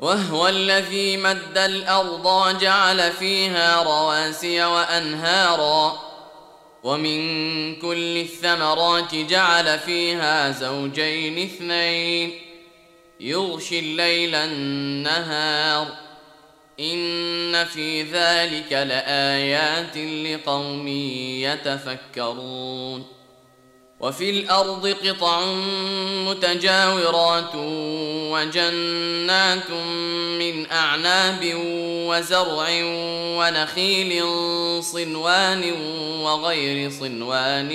وهو الذي مد الأرض جعل فيها رواسي وأنهارا. ومن كل الثمرات جعل فيها زوجين اثنين. يغشي الليل النهار. إن في ذلك لآيات لقوم يتفكرون. وفي الأرض قطع متجاورات وجنات من أعناب وزرع ونخيل صنوان وغير صنوان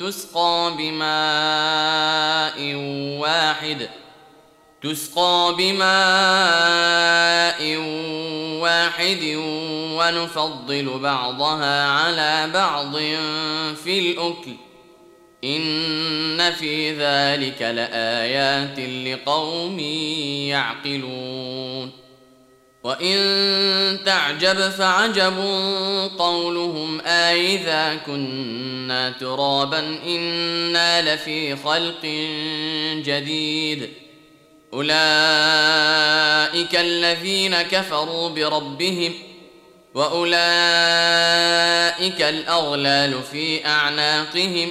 تسقى بماء واحد تسقى بماء واحد ونفضل بعضها على بعض في الأكل ان في ذلك لايات لقوم يعقلون وان تعجب فعجب قولهم أإذا كنا ترابا أنا لفي خلق جديد اولئك الذين كفروا بربهم واولئك الاغلال في اعناقهم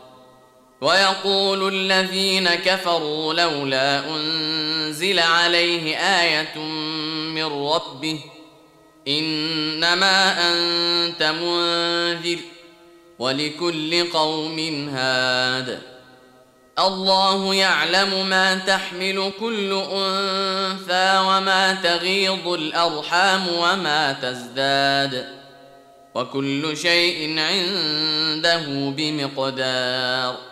ويقول الذين كفروا لولا أنزل عليه آية من ربه إنما أنت منذر ولكل قوم هاد الله يعلم ما تحمل كل أنثى وما تغيض الأرحام وما تزداد وكل شيء عنده بمقدار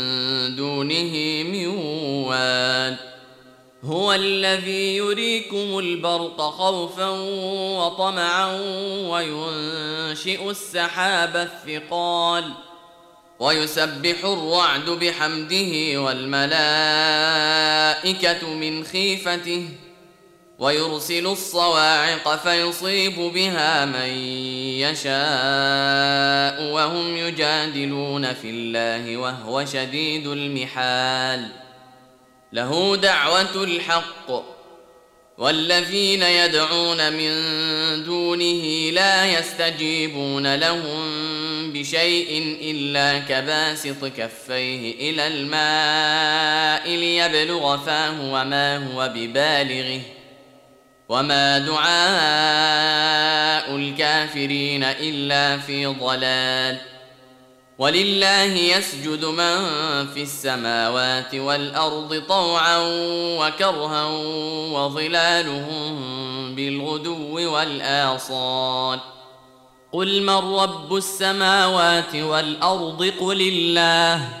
دونه من وال هو الذي يريكم البرق خوفا وطمعا وينشئ السحاب الثقال. ويسبح الرعد بحمده والملائكة من خيفته. ويرسل الصواعق فيصيب بها من يشاء وهم يجادلون في الله وهو شديد المحال. له دعوة الحق. والذين يدعون من دونه لا يستجيبون لهم بشيء إلا كباسط كفيه إلى الماء ليبلغ فاه وما هو ببالغه. وما دعاء الكافرين الا في ضلال ولله يسجد من في السماوات والارض طوعا وكرها وظلالهم بالغدو والاصال قل من رب السماوات والارض قل الله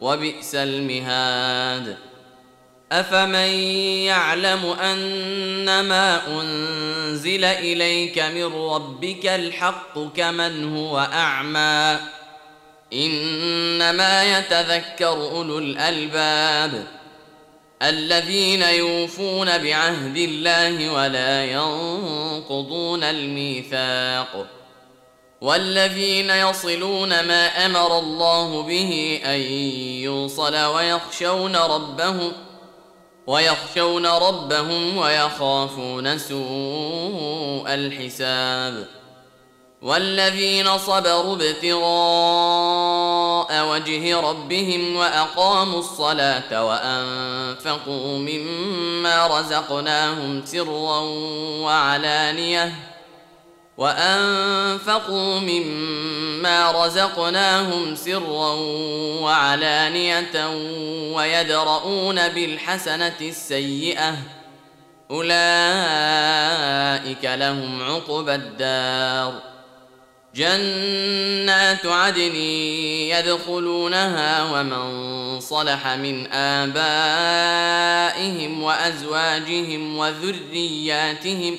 وبئس المهاد. افمن يعلم انما انزل اليك من ربك الحق كمن هو اعمى. انما يتذكر اولو الالباب الذين يوفون بعهد الله ولا ينقضون الميثاق. والذين يصلون ما أمر الله به أن يوصل ويخشون ربهم ويخشون ربهم ويخافون سوء الحساب. والذين صبروا ابتغاء وجه ربهم وأقاموا الصلاة وأنفقوا مما رزقناهم سرا وعلانية وأنفقوا مما رزقناهم سرا وعلانية ويدرؤون بالحسنة السيئة. أولئك لهم عقبى الدار. جنات عدن يدخلونها ومن صلح من آبائهم وأزواجهم وذرياتهم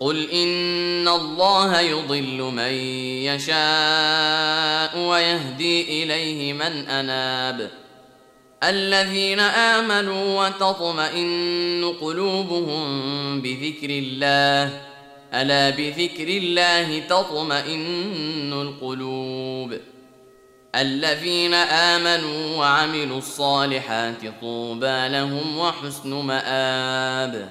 قل ان الله يضل من يشاء ويهدي اليه من اناب الذين امنوا وتطمئن قلوبهم بذكر الله الا بذكر الله تطمئن القلوب الذين امنوا وعملوا الصالحات طوبى لهم وحسن مآب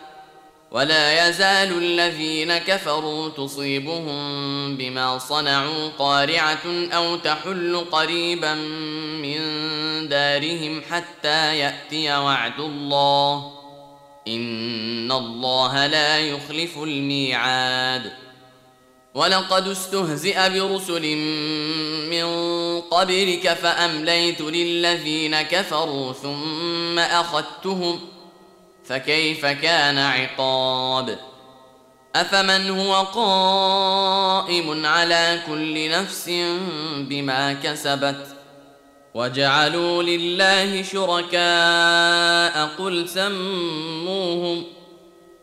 ولا يزال الذين كفروا تصيبهم بما صنعوا قارعة أو تحل قريبا من دارهم حتى يأتي وعد الله. إن الله لا يخلف الميعاد. ولقد استهزئ برسل من قبلك فأمليت للذين كفروا ثم أخذتهم فكيف كان عقاب؟ أفمن هو قائم على كل نفس بما كسبت؟ وجعلوا لله شركاء قل سموهم.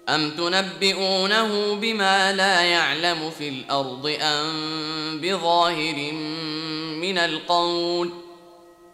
أم تنبئونه بما لا يعلم في الأرض أم بظاهر من القول؟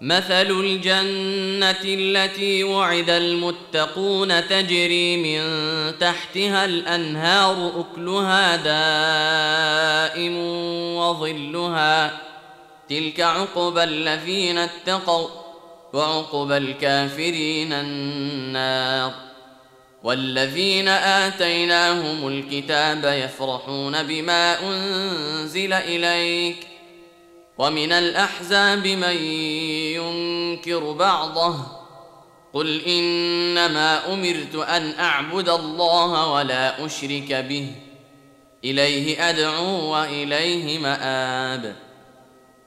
مثل الجنة التي وعد المتقون تجري من تحتها الأنهار أكلها دائم وظلها تلك عقبى الذين اتقوا وعقبى الكافرين النار والذين آتيناهم الكتاب يفرحون بما أنزل إليك ومن الأحزاب من ينكر بعضه قل إنما أمرت أن أعبد الله ولا أشرك به إليه أدعو وإليه مآب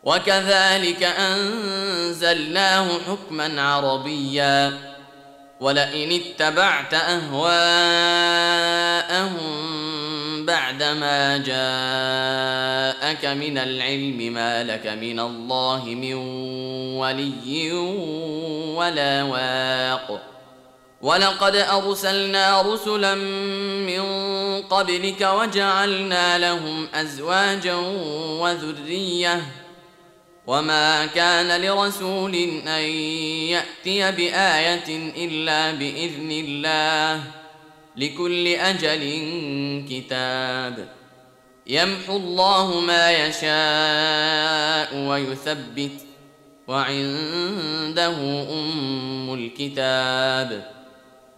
وكذلك أنزلناه حكما عربيا ولئن اتبعت اهواءهم بعدما جاءك من العلم ما لك من الله من ولي ولا واق. ولقد أرسلنا رسلا من قبلك وجعلنا لهم أزواجا وذرية. وما كان لرسول أن يأتي بآية إلا بإذن الله. لكل أجل كتاب. يمحو الله ما يشاء ويثبت وعنده أم الكتاب.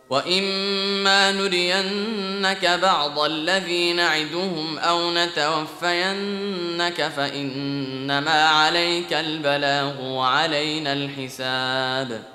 وإما نرينك بعض الذي نعدهم أو نتوفينك فإنما عليك البلاغ وعلينا الحساب.